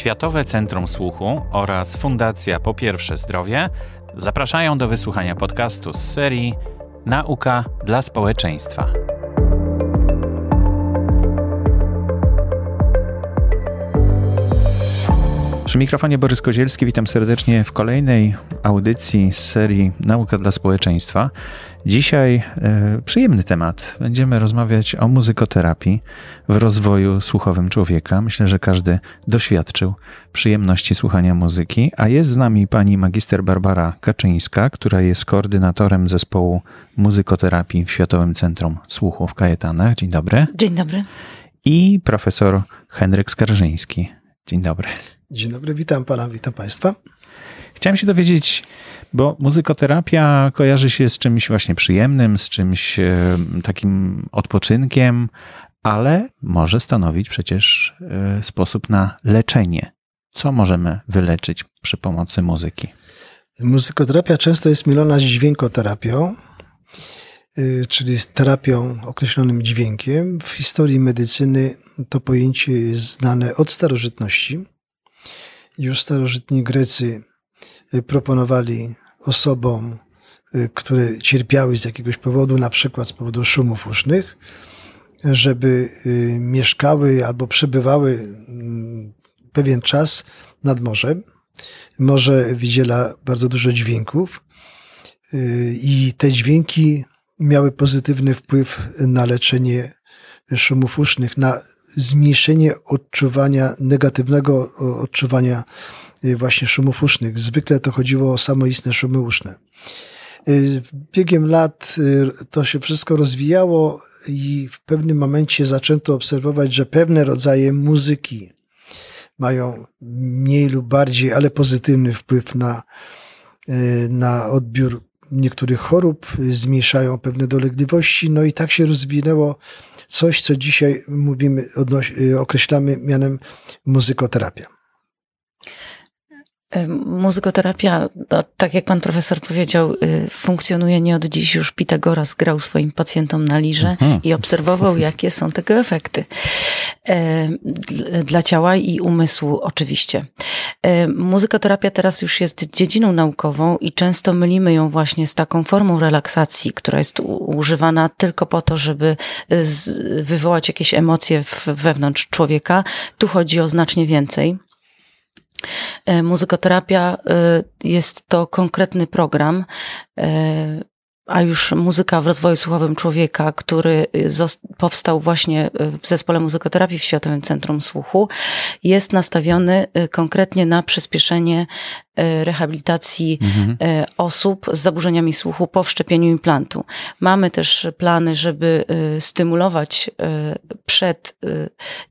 Światowe Centrum Słuchu oraz Fundacja Po Pierwsze Zdrowie zapraszają do wysłuchania podcastu z serii Nauka dla społeczeństwa. Przy mikrofonie Borys Kozielski witam serdecznie w kolejnej audycji z serii Nauka dla społeczeństwa. Dzisiaj e, przyjemny temat. Będziemy rozmawiać o muzykoterapii w rozwoju słuchowym człowieka. Myślę, że każdy doświadczył przyjemności słuchania muzyki, a jest z nami pani magister Barbara Kaczyńska, która jest koordynatorem zespołu muzykoterapii w Światowym Centrum Słuchu w Kajetanach. Dzień dobry. Dzień dobry. I profesor Henryk Skarżyński. Dzień dobry. Dzień dobry, witam pana, witam państwa. Chciałem się dowiedzieć, bo muzykoterapia kojarzy się z czymś właśnie przyjemnym, z czymś e, takim odpoczynkiem, ale może stanowić przecież e, sposób na leczenie. Co możemy wyleczyć przy pomocy muzyki? Muzykoterapia często jest mylona z dźwiękoterapią, e, czyli z terapią określonym dźwiękiem. W historii medycyny to pojęcie jest znane od starożytności. Już starożytni Grecy proponowali osobom, y, które cierpiały z jakiegoś powodu, na przykład z powodu szumów usznych, żeby y, mieszkały albo przebywały mm, pewien czas nad morzem. Morze wydziela bardzo dużo dźwięków y, i te dźwięki miały pozytywny wpływ na leczenie szumów usznych, na zmniejszenie odczuwania, negatywnego odczuwania Y, właśnie szumów usznych. Zwykle to chodziło o samoistne szumy uszne. Y, biegiem lat y, to się wszystko rozwijało i w pewnym momencie zaczęto obserwować, że pewne rodzaje muzyki mają mniej lub bardziej, ale pozytywny wpływ na, na odbiór niektórych chorób, zmniejszają pewne dolegliwości, no i tak się rozwinęło coś, co dzisiaj mówimy, określamy mianem muzykoterapia. Muzykoterapia, no, tak jak pan profesor powiedział, y, funkcjonuje nie od dziś. Już Pitagoras grał swoim pacjentom na lirze mhm. i obserwował, jakie są tego efekty. Dla ciała i umysłu oczywiście. Muzykoterapia teraz już jest dziedziną naukową i często mylimy ją właśnie z taką formą relaksacji, która jest używana tylko po to, żeby wywołać jakieś emocje wewnątrz człowieka. Tu chodzi o znacznie więcej. E, muzykoterapia e, jest to konkretny program, e, a już muzyka w rozwoju słuchowym człowieka, który powstał właśnie w zespole muzykoterapii w Światowym Centrum Słuchu, jest nastawiony konkretnie na przyspieszenie rehabilitacji mhm. E, osób z zaburzeniami słuchu po wszczepieniu implantu. Mamy też plany, żeby e, stymulować przed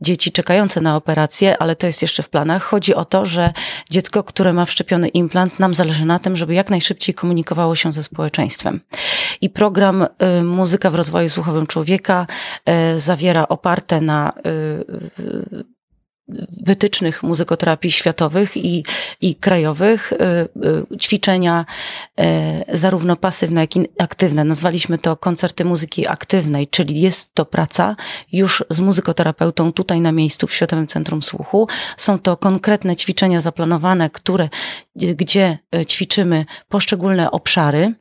dzieci czekające na operację, ale to jest jeszcze w planach. Chodzi o to, że dziecko, które ma wszczepiony implant, nam zależy na tym, żeby jak najszybciej komunikowało się ze społeczeństwem. I program Muzyka w rozwoju słuchowym człowieka zawiera oparte na wytycznych muzykoterapii światowych i, i krajowych, y, y, ćwiczenia y, zarówno pasywne, jak i aktywne. Nazwaliśmy to koncerty muzyki aktywnej, czyli jest to praca już z muzykoterapeutą tutaj na miejscu w Światowym Centrum Słuchu. Są to konkretne ćwiczenia zaplanowane, które, gdzie ćwiczymy poszczególne obszary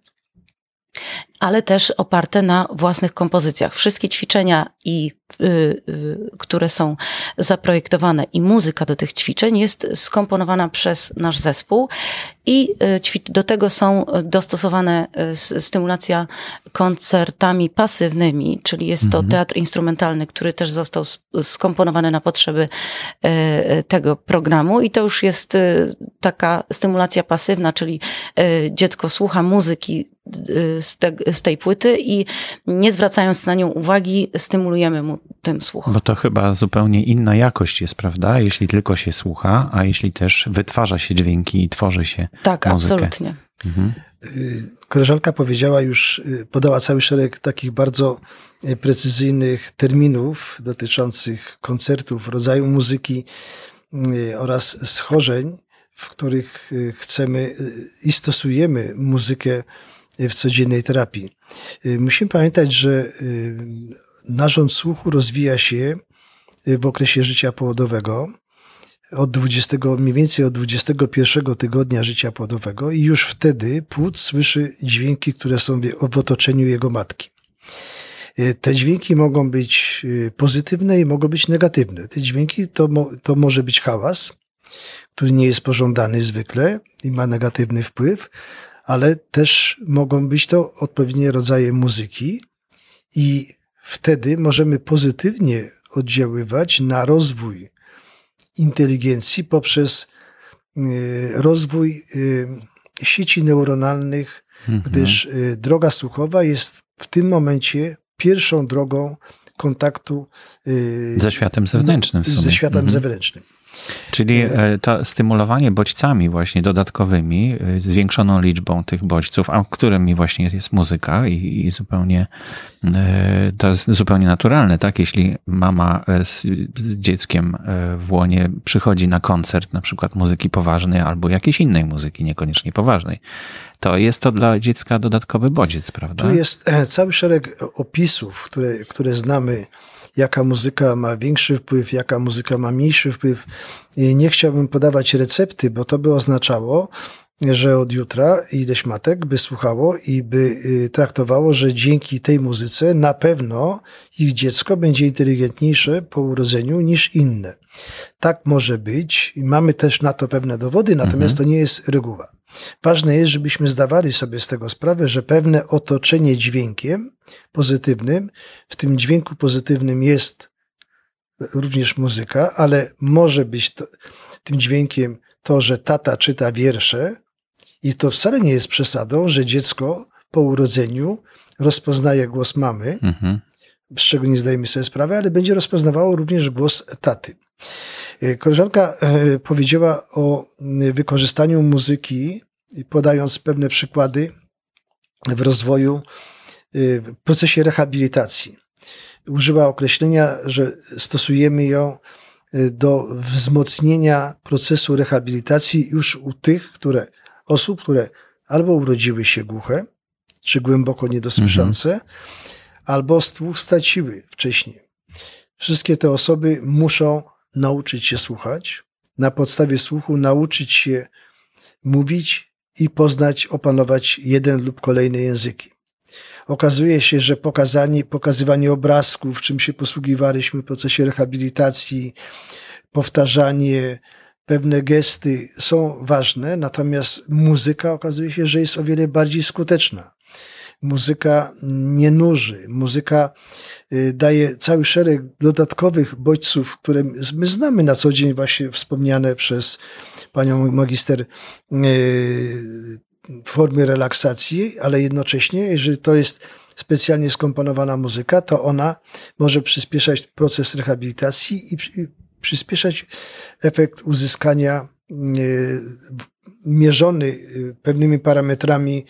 ale też oparte na własnych kompozycjach. Wszystkie ćwiczenia, i, y, y, które są zaprojektowane i muzyka do tych ćwiczeń jest skomponowana przez nasz zespół i y, do tego są dostosowane y, stymulacja koncertami pasywnymi, czyli jest to mhm. teatr instrumentalny, który też został skomponowany na potrzeby y, tego programu i to już jest taka stymulacja pasywna, czyli dziecko słucha muzyki z, te, z tej płyty i nie zwracając na nią uwagi, stymulujemy mu tym słuch. Bo to chyba zupełnie inna jakość jest, prawda? Jeśli tylko się słucha, a jeśli też wytwarza się dźwięki i tworzy się tak, muzykę. absolutnie. Mhm. Y, koleżanka powiedziała już, y, podała cały szereg takich bardzo y, precyzyjnych terminów dotyczących koncertów, rodzaju muzyki oraz schorzeń, w których chcemy i stosujemy muzykę w codziennej terapii. Musimy pamiętać, że narząd słuchu rozwija się w okresie życia płodowego od 20, mniej więcej od 21 tygodnia życia płodowego i już wtedy płód słyszy dźwięki, które są w otoczeniu jego matki. Te dźwięki mogą być pozytywne i mogą być negatywne. Te dźwięki to, to może być hałas, który nie jest pożądany zwykle i ma negatywny wpływ, ale też mogą być to odpowiednie rodzaje muzyki i wtedy możemy pozytywnie oddziaływać na rozwój inteligencji poprzez e, rozwój sieci neuronalnych, mhm. gdyż droga słuchowa jest w tym momencie pierwszą drogą kontaktu y, ze światem zewnętrznym. Ze światem mhm. zewnętrznym. Czyli e, to stymulowanie bodźcami właśnie dodatkowymi, e, zwiększoną liczbą tych bodźców, a którymi właśnie jest muzyka i, i, zupełnie e, to jest zupełnie naturalne, tak? Jeśli mama z, z dzieckiem w łonie przychodzi na koncert na przykład muzyki poważnej albo jakiejś innej muzyki, niekoniecznie poważnej, to jest to dla dziecka dodatkowy bodziec, prawda? Tu jest cały szereg opisów, które, które znamy jaka muzyka ma większy wpływ, jaka muzyka ma mniejszy wpływ. I nie chciałbym podawać recepty, bo to by oznaczało, że od jutra ileś matek by słuchało i by y, traktowało, że dzięki tej muzyce na pewno ich dziecko będzie inteligentniejsze po urodzeniu niż inne. Tak może być mamy też na to pewne dowody, natomiast mhm. to nie jest reguła. Ważne jest, żebyśmy zdawali sobie z tego sprawę, że pewne otoczenie dźwiękiem pozytywnym, w tym dźwięku pozytywnym jest również muzyka, ale może być to, tym dźwiękiem to, że tata czyta wiersze i to wcale nie jest przesadą, że dziecko po urodzeniu rozpoznaje głos mamy, mhm. z czego nie zdajemy sobie sprawy, ale będzie rozpoznawało również głos taty. Koleżanka e, powiedziała o wykorzystaniu muzyki podając pewne przykłady w rozwoju, y, w procesie rehabilitacji. Używa określenia, że stosujemy ją y, do wzmocnienia procesu rehabilitacji już u tych, które, osób, które albo urodziły się głuche, czy głęboko niedosłyszące, mhm. albo straciły wcześniej. Wszystkie te osoby muszą nauczyć się słuchać, na podstawie słuchu nauczyć się mówić i poznać, opanować jeden lub kolejne języki. Okazuje się, że pokazanie, pokazywanie obrazków, czym się posługiwaliśmy w procesie rehabilitacji, powtarzanie, pewne gesty są ważne, natomiast muzyka okazuje się, że jest o wiele bardziej skuteczna. Muzyka nie nuży, muzyka daje cały szereg dodatkowych bodźców, które my znamy na co dzień, właśnie wspomniane przez panią magister y, formy relaksacji, ale jednocześnie, jeżeli to jest specjalnie skomponowana muzyka, to ona może przyspieszać proces rehabilitacji i przyspieszać efekt uzyskania y, mierzony pewnymi parametrami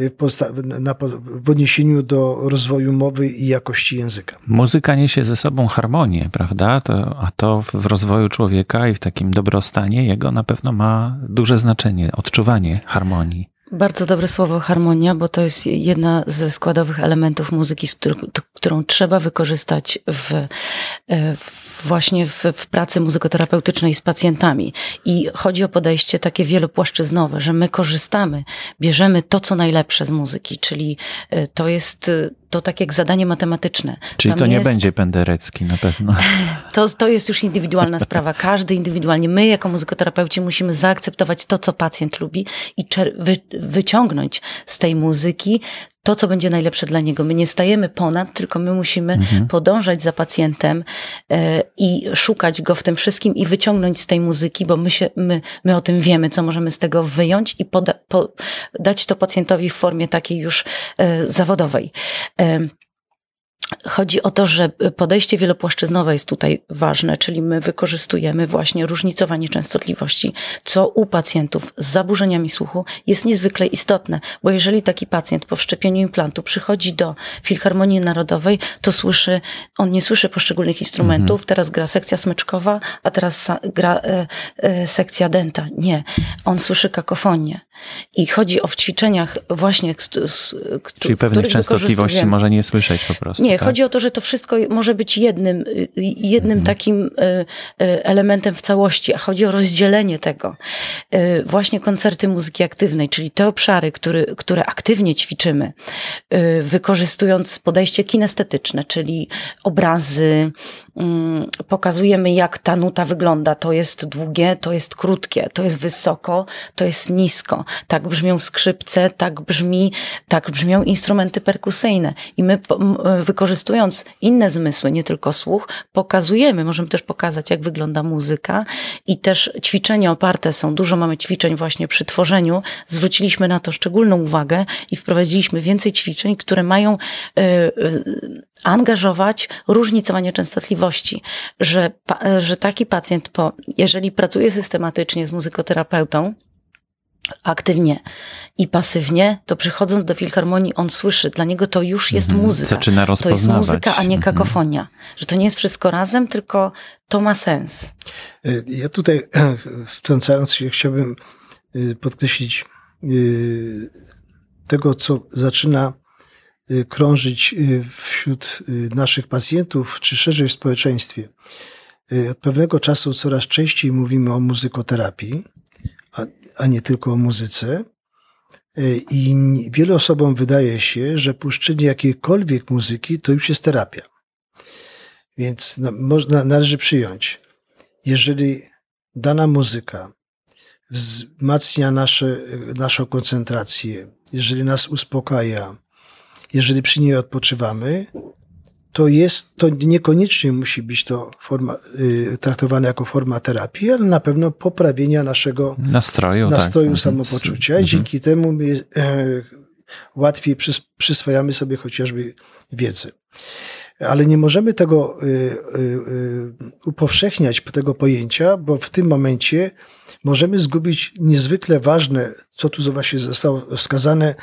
Y, w odniesieniu do rozwoju mowy i jakości języka. Muzyka niesie ze sobą harmonię, prawda? To, a to w rozwoju człowieka i w takim dobrostanie jego na pewno ma duże znaczenie, odczuwanie harmonii. Bardzo dobre słowo harmonia, bo to jest jedna ze składowych elementów muzyki, którą trzeba wykorzystać w, e, w właśnie w, w, pracy muzykoterapeutycznej z pacjentami. I chodzi o podejście takie wielopłaszczyznowe, że my korzystamy, bierzemy to, co najlepsze z muzyki, czyli e, to jest to tak jak zadanie matematyczne. Czyli Tam to nie jest... będzie Penderecki na pewno. To, to jest już indywidualna sprawa. Każdy indywidualnie. My jako muzykoterapeuci musimy zaakceptować to, co pacjent lubi i wy wyciągnąć z tej muzyki to, co będzie najlepsze dla niego. My nie stajemy ponad, tylko my musimy mhm. podążać za pacjentem e, i szukać go w tym wszystkim i wyciągnąć z tej muzyki, bo my, się, my, my o tym wiemy, co możemy z tego wyjąć i poda, po, dać to pacjentowi w formie takiej już e, zawodowej. Chodzi o to, że podejście wielopłaszczyznowe jest tutaj ważne, czyli my wykorzystujemy właśnie różnicowanie częstotliwości, co u pacjentów z zaburzeniami słuchu jest niezwykle istotne, bo jeżeli taki pacjent po wszczepieniu implantu przychodzi do Filharmonii Narodowej, to słyszy, on nie słyszy poszczególnych instrumentów, mhm. teraz gra sekcja smyczkowa, a teraz gra e, e, sekcja denta. Nie, on słyszy kakofonię. I chodzi o w ćwiczeniach właśnie, Czyli pewnych częstotliwości może nie słyszeć po prostu. Nie, tak? chodzi o to, że to wszystko może być jednym, jednym mhm. takim elementem w całości, a chodzi o rozdzielenie tego. Właśnie koncerty muzyki aktywnej, czyli te obszary, które, które aktywnie ćwiczymy, wykorzystując podejście kinestetyczne, czyli obrazy, mm, pokazujemy jak ta nuta wygląda. To jest długie, to jest krótkie, to jest wysoko, to jest nisko. Tak brzmią skrzypce, tak brzmi, tak brzmią instrumenty perkusyjne. I my wykorzystując inne zmysły, nie tylko słuch, pokazujemy, możemy też pokazać jak wygląda muzyka i też ćwiczenia oparte są, dużo mamy ćwiczeń właśnie przy tworzeniu. Zwróciliśmy na to szczególną uwagę i wprowadziliśmy więcej ćwiczeń, które mają y, y, angażować różnicowanie częstotliwości, że, że taki pacjent, po, jeżeli pracuje systematycznie z muzykoterapeutą, aktywnie i pasywnie, to przychodząc do filharmonii, on słyszy, dla niego to już jest mm, muzyka. Zaczyna rozpoznawać. To jest muzyka, a nie mhm. kakofonia. Mm. Że to nie jest wszystko razem, tylko to ma sens. E, ja tutaj wtrącając się chciałbym e, podkreślić e, tego, co zaczyna Y, krążyć y, wśród y, naszych pacjentów, czy szerzej w społeczeństwie. Od pewnego czasu coraz częściej mówimy o muzykoterapii, a, a nie tylko o muzyce. I wielu osobom wydaje się, że puszczenie jakiejkolwiek muzyki to już jest terapia. Więc można, należy przyjąć, jeżeli dana muzyka wzmacnia nasze, naszą koncentrację, jeżeli nas uspokaja, jeżeli przy niej odpoczywamy, to jest, to niekoniecznie musi być to forma, y, traktowane jako forma terapii, ale na pewno poprawienia naszego nastroju, nastroju tak. Samopoczucia. Mhm. Dzięki temu my, e, łatwiej przys, przyswajamy sobie chociażby wiedzę. Ale nie możemy tego y, y, y, upowszechniać, tego pojęcia, bo w tym momencie możemy zgubić niezwykle ważne, co tu właśnie zostało wskazane,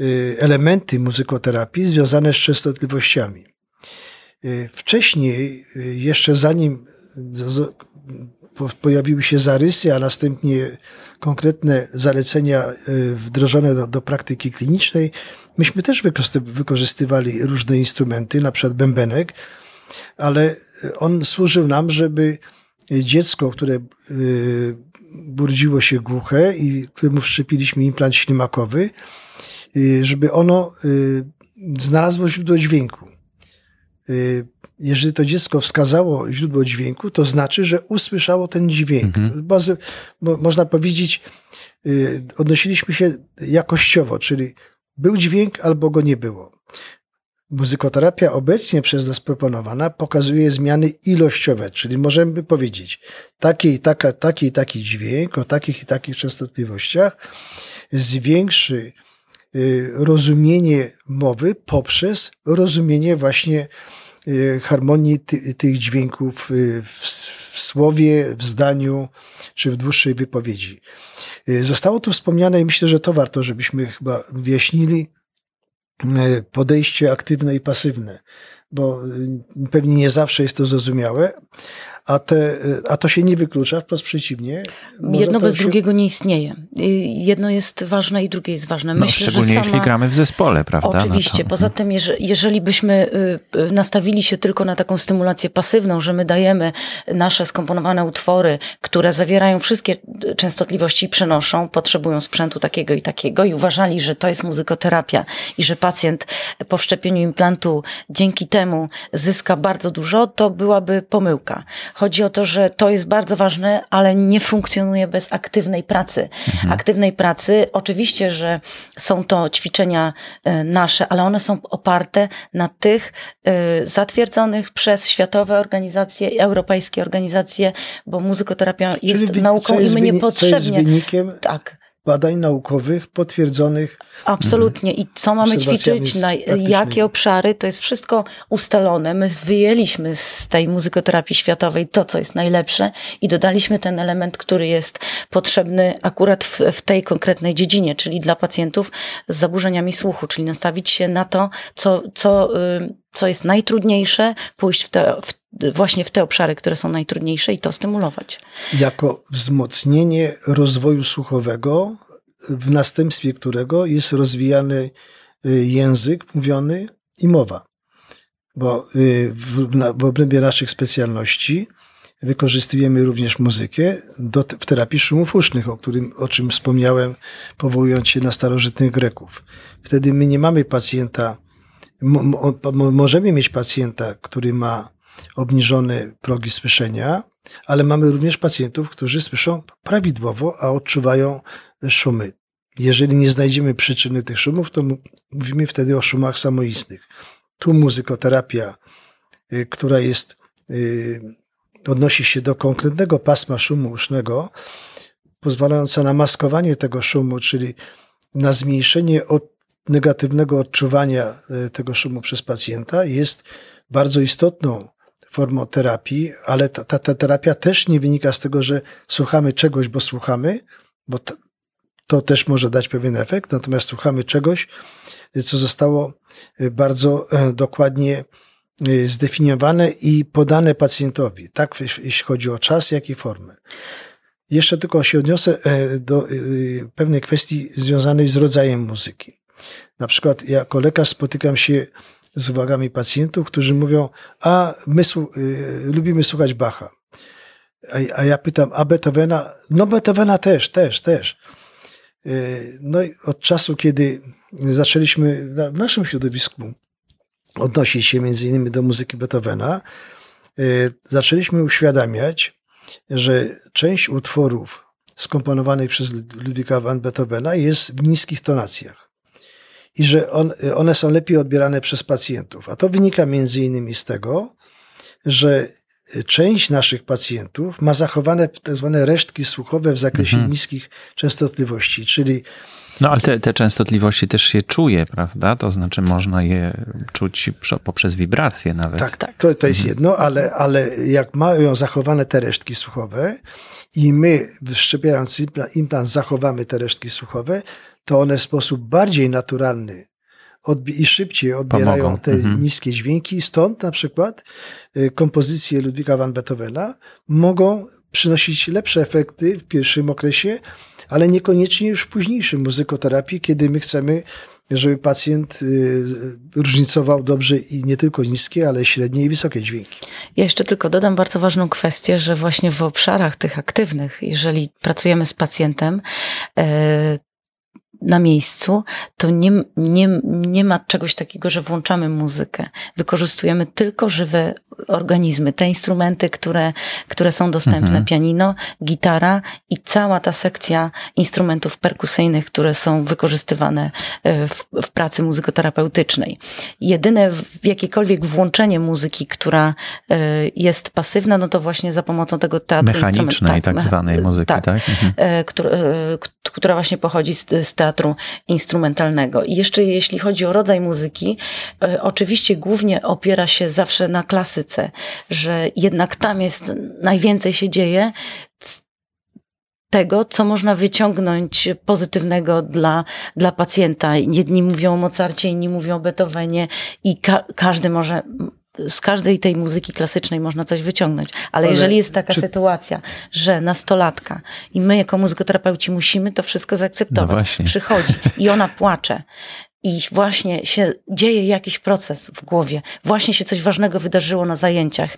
Y, elementy muzykoterapii związane z częstotliwościami. Y, wcześniej, y, jeszcze zanim pojawiły się zarysy, a następnie konkretne zalecenia wdrożone do, do praktyki klinicznej, myśmy też wykorzystywali różne instrumenty, na przykład bębenek, ale on służył nam, żeby dziecko, które burdziło się głuche i któremu wszczepiliśmy implant ślimakowy, Y, żeby ono y, znalazło źródło dźwięku. Y, jeżeli to dziecko wskazało źródło dźwięku, to znaczy, że usłyszało ten dźwięk. Mhm. można powiedzieć, odnosiliśmy się jakościowo, czyli był dźwięk albo go nie było. Muzykoterapia obecnie przez nas proponowana pokazuje zmiany ilościowe, czyli możemy powiedzieć, taki i, taka, taki i taki dźwięk o takich i takich częstotliwościach zwiększy Y, rozumienie mowy poprzez rozumienie właśnie y, harmonii ty, tych dźwięków y, w, w, słowie, w zdaniu czy w dłuższej wypowiedzi. Zostało tu wspomniane i myślę, że to warto, żebyśmy chyba wyjaśnili podejście aktywne i pasywne, bo pewnie nie zawsze jest to zrozumiałe, a, te, a to się nie wyklucza, wprost przeciwnie. Jedno bez się... drugiego nie istnieje. Jedno jest ważne i drugie jest ważne. No, Myślę, no, szczególnie sama... jeśli gramy w zespole, prawda? Oczywiście. No to... Poza tym, jeżeli byśmy y, y, nastawili się tylko na taką stymulację pasywną, że my dajemy nasze skomponowane utwory, które zawierają wszystkie częstotliwości i przenoszą, potrzebują sprzętu takiego i takiego i uważali, że to jest muzykoterapia i że pacjent po wszczepieniu implantu dzięki temu zyska bardzo dużo, to byłaby pomyłka. Chodzi o to, że to jest bardzo ważne, ale nie funkcjonuje bez aktywnej pracy. Mhm. Aktywnej pracy, oczywiście, że są to ćwiczenia e, nasze, ale one są oparte na tych e, zatwierdzonych przez światowe organizacje, europejskie organizacje, bo muzykoterapia jest Czyli nauką jest i my niepotrzebnie. Co jest wynikiem tak badań naukowych potwierdzonych. Absolutnie. I co mamy ćwiczyć, na jakie obszary, to jest wszystko ustalone. My wyjęliśmy z tej muzykoterapii światowej to, co jest najlepsze i dodaliśmy ten element, który jest potrzebny akurat w, w tej konkretnej dziedzinie, czyli dla pacjentów z zaburzeniami słuchu, czyli nastawić się na to, co, co, y, co jest najtrudniejsze, pójść w te, w właśnie w te obszary, które są najtrudniejsze i to stymulować. Jako wzmocnienie rozwoju słuchowego w następstwie którego jest rozwijany y, język mówiony i mowa. Bo y, w, w obrębie naszych specjalności wykorzystujemy również muzykę do, w terapii szumów usznych, o, którym, o czym wspomniałem, powołując się na starożytnych Greków. Wtedy my nie mamy pacjenta, możemy mieć pacjenta, który ma obniżone progi słyszenia, ale mamy również pacjentów, którzy słyszą prawidłowo, a odczuwają szumy. Jeżeli nie znajdziemy przyczyny tych szumów, to mówimy wtedy o szumach samoistnych. Tu muzykoterapia, y, która jest, y, odnosi się do konkretnego pasma szumu usznego, pozwalająca na maskowanie tego szumu, czyli na zmniejszenie od negatywnego odczuwania y, tego szumu przez pacjenta, jest bardzo istotną formą terapii, ale ta, ta, ta terapia też nie wynika z tego, że słuchamy czegoś, bo słuchamy, bo to, też może dać pewien efekt, natomiast słuchamy czegoś, co zostało y, bardzo e, dokładnie zdefiniowane i podane pacjentowi, tak jeśli chodzi o czas, jak i formę. Jeszcze tylko się odniosę e, do pewnej kwestii związanej z rodzajem muzyki. Na przykład jako lekarz spotykam się z uwagami pacjentów, którzy mówią, a my y, lubimy słuchać Bacha. A, a, ja pytam, a Beethovena? No Beethovena też, też, też. Y, no i od czasu, kiedy zaczęliśmy w naszym środowisku odnosić się między innymi do muzyki Beethovena, y, zaczęliśmy uświadamiać, że część utworów skomponowanych przez Ludwika van Beethovena jest w niskich tonacjach i że on, one są lepiej odbierane przez pacjentów. A to wynika między innymi z tego, że część naszych pacjentów ma zachowane tak zwane resztki słuchowe w zakresie mhm. niskich częstotliwości, czyli no ale te, te, częstotliwości też się czuje, prawda? To znaczy można je czuć poprzez wibracje nawet. Tak, tak. To, to jest mhm. jedno, ale, ale jak mają zachowane te resztki słuchowe i my wszczepiając implant zachowamy te resztki słuchowe, to one w sposób bardziej naturalny i szybciej odbierają Pomogą. te mhm. niskie dźwięki. Stąd na przykład y, kompozycje Ludwika van Beethovena mogą przynosić lepsze efekty w pierwszym okresie, ale niekoniecznie już w późniejszym muzykoterapii, kiedy my chcemy, żeby pacjent y, różnicował dobrze i nie tylko niskie, ale średnie i wysokie dźwięki. Ja jeszcze tylko dodam bardzo ważną kwestię, że właśnie w obszarach tych aktywnych, jeżeli pracujemy z pacjentem, e, na miejscu, to nie, nie, nie ma czegoś takiego, że włączamy muzykę. Wykorzystujemy tylko żywe organizmy, te instrumenty, które, które są dostępne, mhm. pianino, gitara i cała ta sekcja instrumentów perkusyjnych, które są wykorzystywane e, w, w pracy muzykoterapeutycznej. Jedyne jakiekolwiek włączenie muzyki, która e, jest pasywna, no to właśnie za pomocą tego teatru Mechanicznej tak, tak zwanej muzyki, tak? tak? Mhm. E, która, która właśnie pochodzi z, z teatru instrumentalnego. I jeszcze jeśli chodzi o rodzaj muzyki, oczywiście głównie opiera się zawsze na klasyce, że jednak tam jest najwięcej się dzieje tego, co można wyciągnąć pozytywnego dla, dla pacjenta. Jedni mówią o Mozarcie, inni mówią o Beethovenie i ka każdy może z każdej tej muzyki klasycznej można coś wyciągnąć. Ale, Ale jeżeli jest taka czy... sytuacja, że nastolatka i my jako muzykoterapeuci musimy to wszystko zaakceptować, no przychodzi i ona płacze i właśnie się dzieje jakiś proces w głowie, właśnie się coś ważnego wydarzyło na zajęciach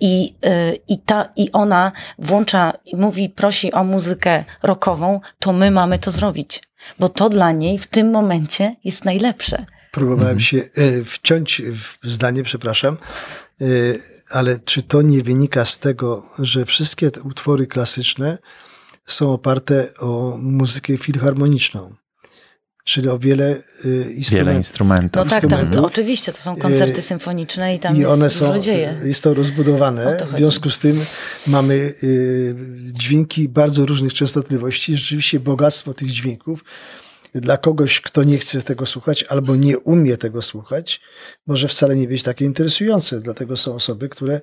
i, yy, i, ta, i ona włącza i mówi, prosi o muzykę rockową, to my mamy to zrobić, bo to dla niej w tym momencie jest najlepsze. Próbowałem mhm. się e, wciąć w zdanie, przepraszam, e, ale czy to nie wynika z tego, że wszystkie te utwory klasyczne są oparte o muzykę filharmoniczną? czyli o wiele instrumentów. Wiele instrumentów. No tak, tak, to oczywiście, to są koncerty symfoniczne i tam I one są, dzieje. Jest to rozbudowane, to w związku z tym mamy y, dźwięki bardzo różnych częstotliwości, rzeczywiście bogactwo tych dźwięków dla kogoś, kto nie chce tego słuchać albo nie umie tego słuchać, może wcale nie być takie interesujące. Dlatego są osoby, które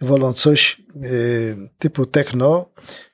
wolą coś y, typu techno,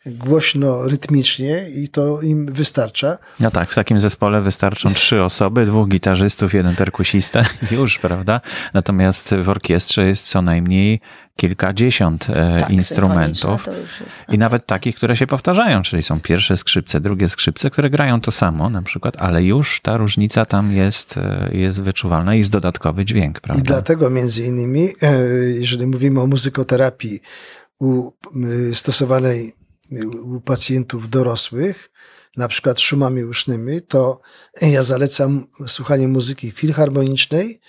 głośno, rytmicznie i to im wystarcza. No tak, w takim zespole wystarczą trzy osoby, dwóch gitarzystów, jeden perkusista, już, prawda? Natomiast w orkiestrze jest co najmniej kilkadziesiąt e, tak, instrumentów jest, i nawet takich, które się powtarzają, czyli są pierwsze skrzypce, drugie skrzypce, które grają to samo na przykład, ale już ta różnica tam jest, e, jest wyczuwalna i jest dodatkowy dźwięk, prawda? I dlatego między innymi, e, jeżeli mówimy o muzykoterapii u, stosowanej u pacjentów dorosłych, na przykład szumami usznymi, to ja zalecam słuchanie muzyki filharmonicznej,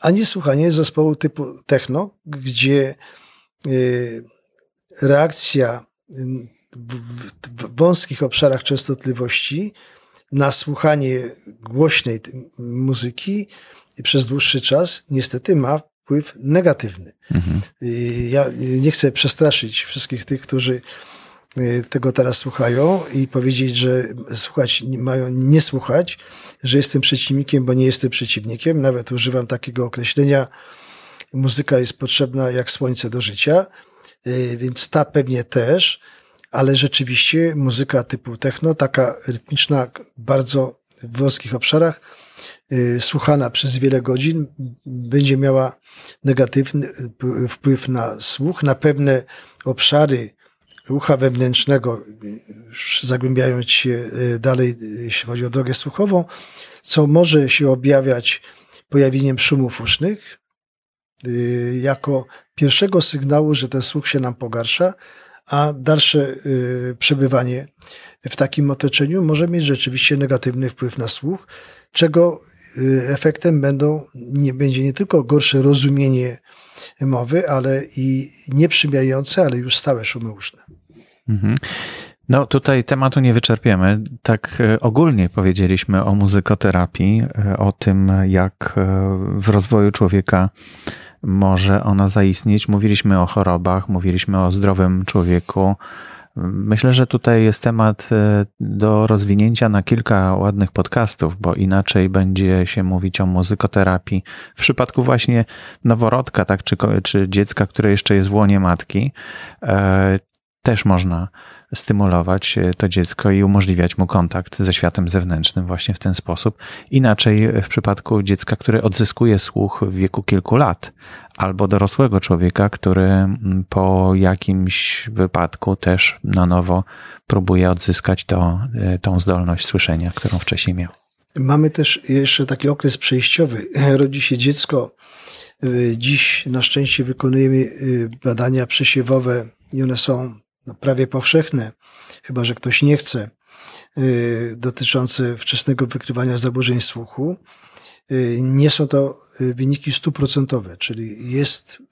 a nie słuchanie zespołu typu techno, gdzie y, reakcja w wąskich obszarach częstotliwości na słuchanie głośnej muzyki przez dłuższy czas niestety ma wpływ negatywny. Mhm. Ja nie chcę przestraszyć wszystkich tych, którzy y, tego teraz słuchają i powiedzieć, że słuchać mają nie słuchać, że jestem przeciwnikiem, bo nie jestem przeciwnikiem. Nawet używam takiego określenia. Muzyka jest potrzebna jak słońce do życia, y, więc ta pewnie też, ale rzeczywiście muzyka typu techno, taka rytmiczna, bardzo w wąskich obszarach, y, słuchana przez wiele godzin, będzie miała negatywny wpływ na słuch, na pewne obszary ucha wewnętrznego, już zagłębiając się e, dalej, jeśli chodzi o drogę słuchową, co może się objawiać pojawieniem szumów usznych, e, jako pierwszego sygnału, że ten słuch się nam pogarsza, a dalsze przebywanie w takim otoczeniu może mieć rzeczywiście negatywny wpływ na słuch, czego efektem będą, nie, będzie nie tylko gorsze rozumienie mowy, ale i nieprzymijające, ale już stałe szumy uszne. Mhm. No tutaj tematu nie wyczerpiemy. Tak e, ogólnie powiedzieliśmy o muzykoterapii, e, o tym, jak e, w rozwoju człowieka może ona zaistnieć. Mówiliśmy o chorobach, mówiliśmy o zdrowym człowieku. Myślę, że tutaj jest temat do rozwinięcia na kilka ładnych podcastów, bo inaczej będzie się mówić o muzykoterapii. W przypadku właśnie noworodka, tak, czy, czy dziecka, które jeszcze jest w łonie matki, też można stymulować e, to dziecko i umożliwiać mu kontakt ze światem zewnętrznym właśnie w ten sposób. Inaczej w przypadku dziecka, które odzyskuje słuch w wieku kilku lat, albo dorosłego człowieka, który po jakimś wypadku też na nowo próbuje odzyskać to, e, tą zdolność słyszenia, którą wcześniej miał. Mamy też jeszcze taki okres przejściowy. Rodzi się dziecko. E, dziś na szczęście wykonujemy badania przesiewowe i one są no, prawie powszechne, chyba że ktoś nie chce, y, dotyczące wczesnego wykrywania zaburzeń słuchu. Y, nie są to y, wyniki stuprocentowe, czyli jest.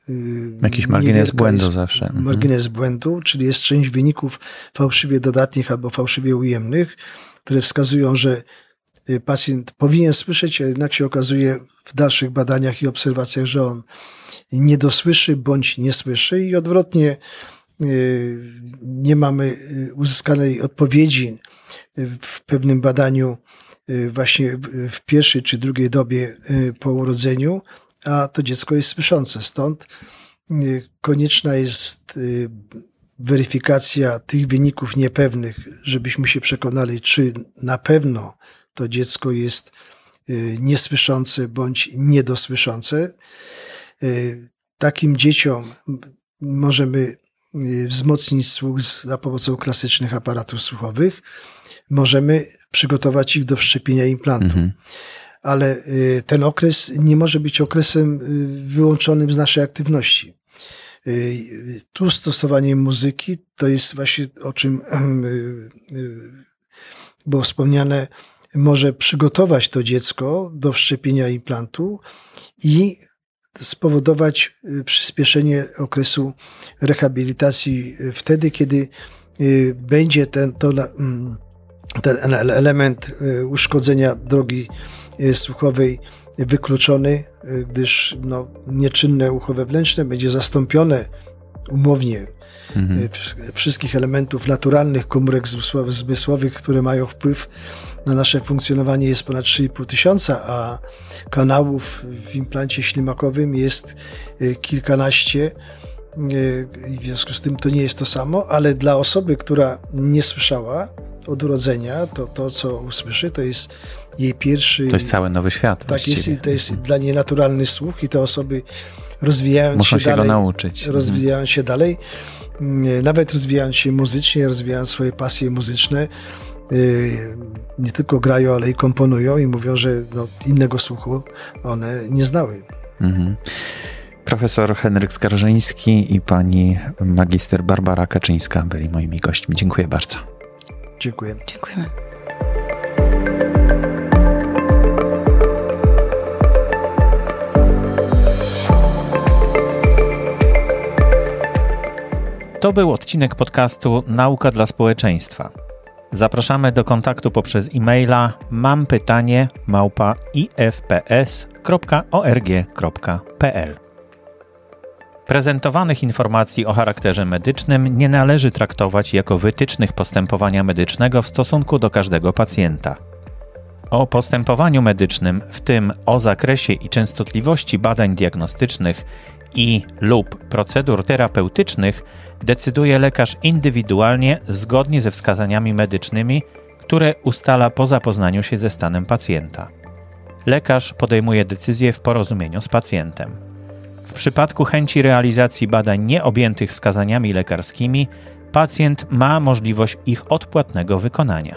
Jakiś margines błędu zawsze. Mhm. Margines błędu, czyli jest część wyników fałszywie dodatnich albo fałszywie ujemnych, które wskazują, że pacjent powinien słyszeć, a jednak się okazuje w dalszych badaniach i obserwacjach, że on nie dosłyszy bądź nie słyszy i odwrotnie nie mamy y, uzyskanej odpowiedzi y, w pewnym badaniu właśnie w pierwszej czy drugiej dobie po urodzeniu, a to dziecko jest słyszące. Stąd konieczna jest weryfikacja tych wyników niepewnych, żebyśmy się przekonali, czy na pewno to dziecko jest niesłyszące bądź niedosłyszące. Takim dzieciom możemy Y, wzmocnić słuch za pomocą klasycznych aparatów słuchowych, możemy przygotować ich do wszczepienia implantu. Mhm. Ale y, ten okres nie może być okresem y, wyłączonym z naszej aktywności. Tu stosowanie muzyki to jest właśnie o czym było wspomniane, może przygotować to dziecko do wszczepienia implantu i spowodować y, przyspieszenie okresu rehabilitacji y, wtedy, kiedy y, będzie ten, to, mm, ten element uszkodzenia drogi słuchowej wykluczony, gdyż no, nieczynne ucho wewnętrzne będzie zastąpione umownie mhm. wszystkich elementów naturalnych komórek zmysłowych, które mają wpływ na nasze funkcjonowanie jest ponad 3,5 tysiąca, a kanałów w implancie ślimakowym jest y, kilkanaście. Y, w związku z tym to nie jest to samo, ale dla osoby, która nie słyszała od urodzenia, to to, co usłyszy, to jest jej pierwszy. To jest cały nowy świat. Tak jest, i to jest mhm. dla niej naturalny słuch, i te osoby rozwijając Muszą się, się dalej, go nauczyć. Mhm. rozwijając się dalej, mm, nawet rozwijając się muzycznie, rozwijając swoje pasje muzyczne, y, nie tylko grają, ale i komponują i mówią, że no, innego słuchu one nie znały. Mhm. Profesor Henryk Skarżyński i pani magister Barbara Kaczyńska byli moimi gośćmi. Dziękuję bardzo. Dziękuję. Dziękujemy. To był odcinek podcastu Nauka dla społeczeństwa. Zapraszamy do kontaktu poprzez e-maila mam pytanie małpa ifps.org.pl. Prezentowanych informacji o charakterze medycznym nie należy traktować jako wytycznych postępowania medycznego w stosunku do każdego pacjenta. O postępowaniu medycznym, w tym o zakresie i częstotliwości badań diagnostycznych i lub procedur terapeutycznych, decyduje lekarz indywidualnie zgodnie ze wskazaniami medycznymi, które ustala po zapoznaniu się ze stanem pacjenta. Lekarz podejmuje decyzję w porozumieniu z pacjentem. W przypadku chęci realizacji badań nieobjętych wskazaniami lekarskimi, pacjent ma możliwość ich odpłatnego wykonania.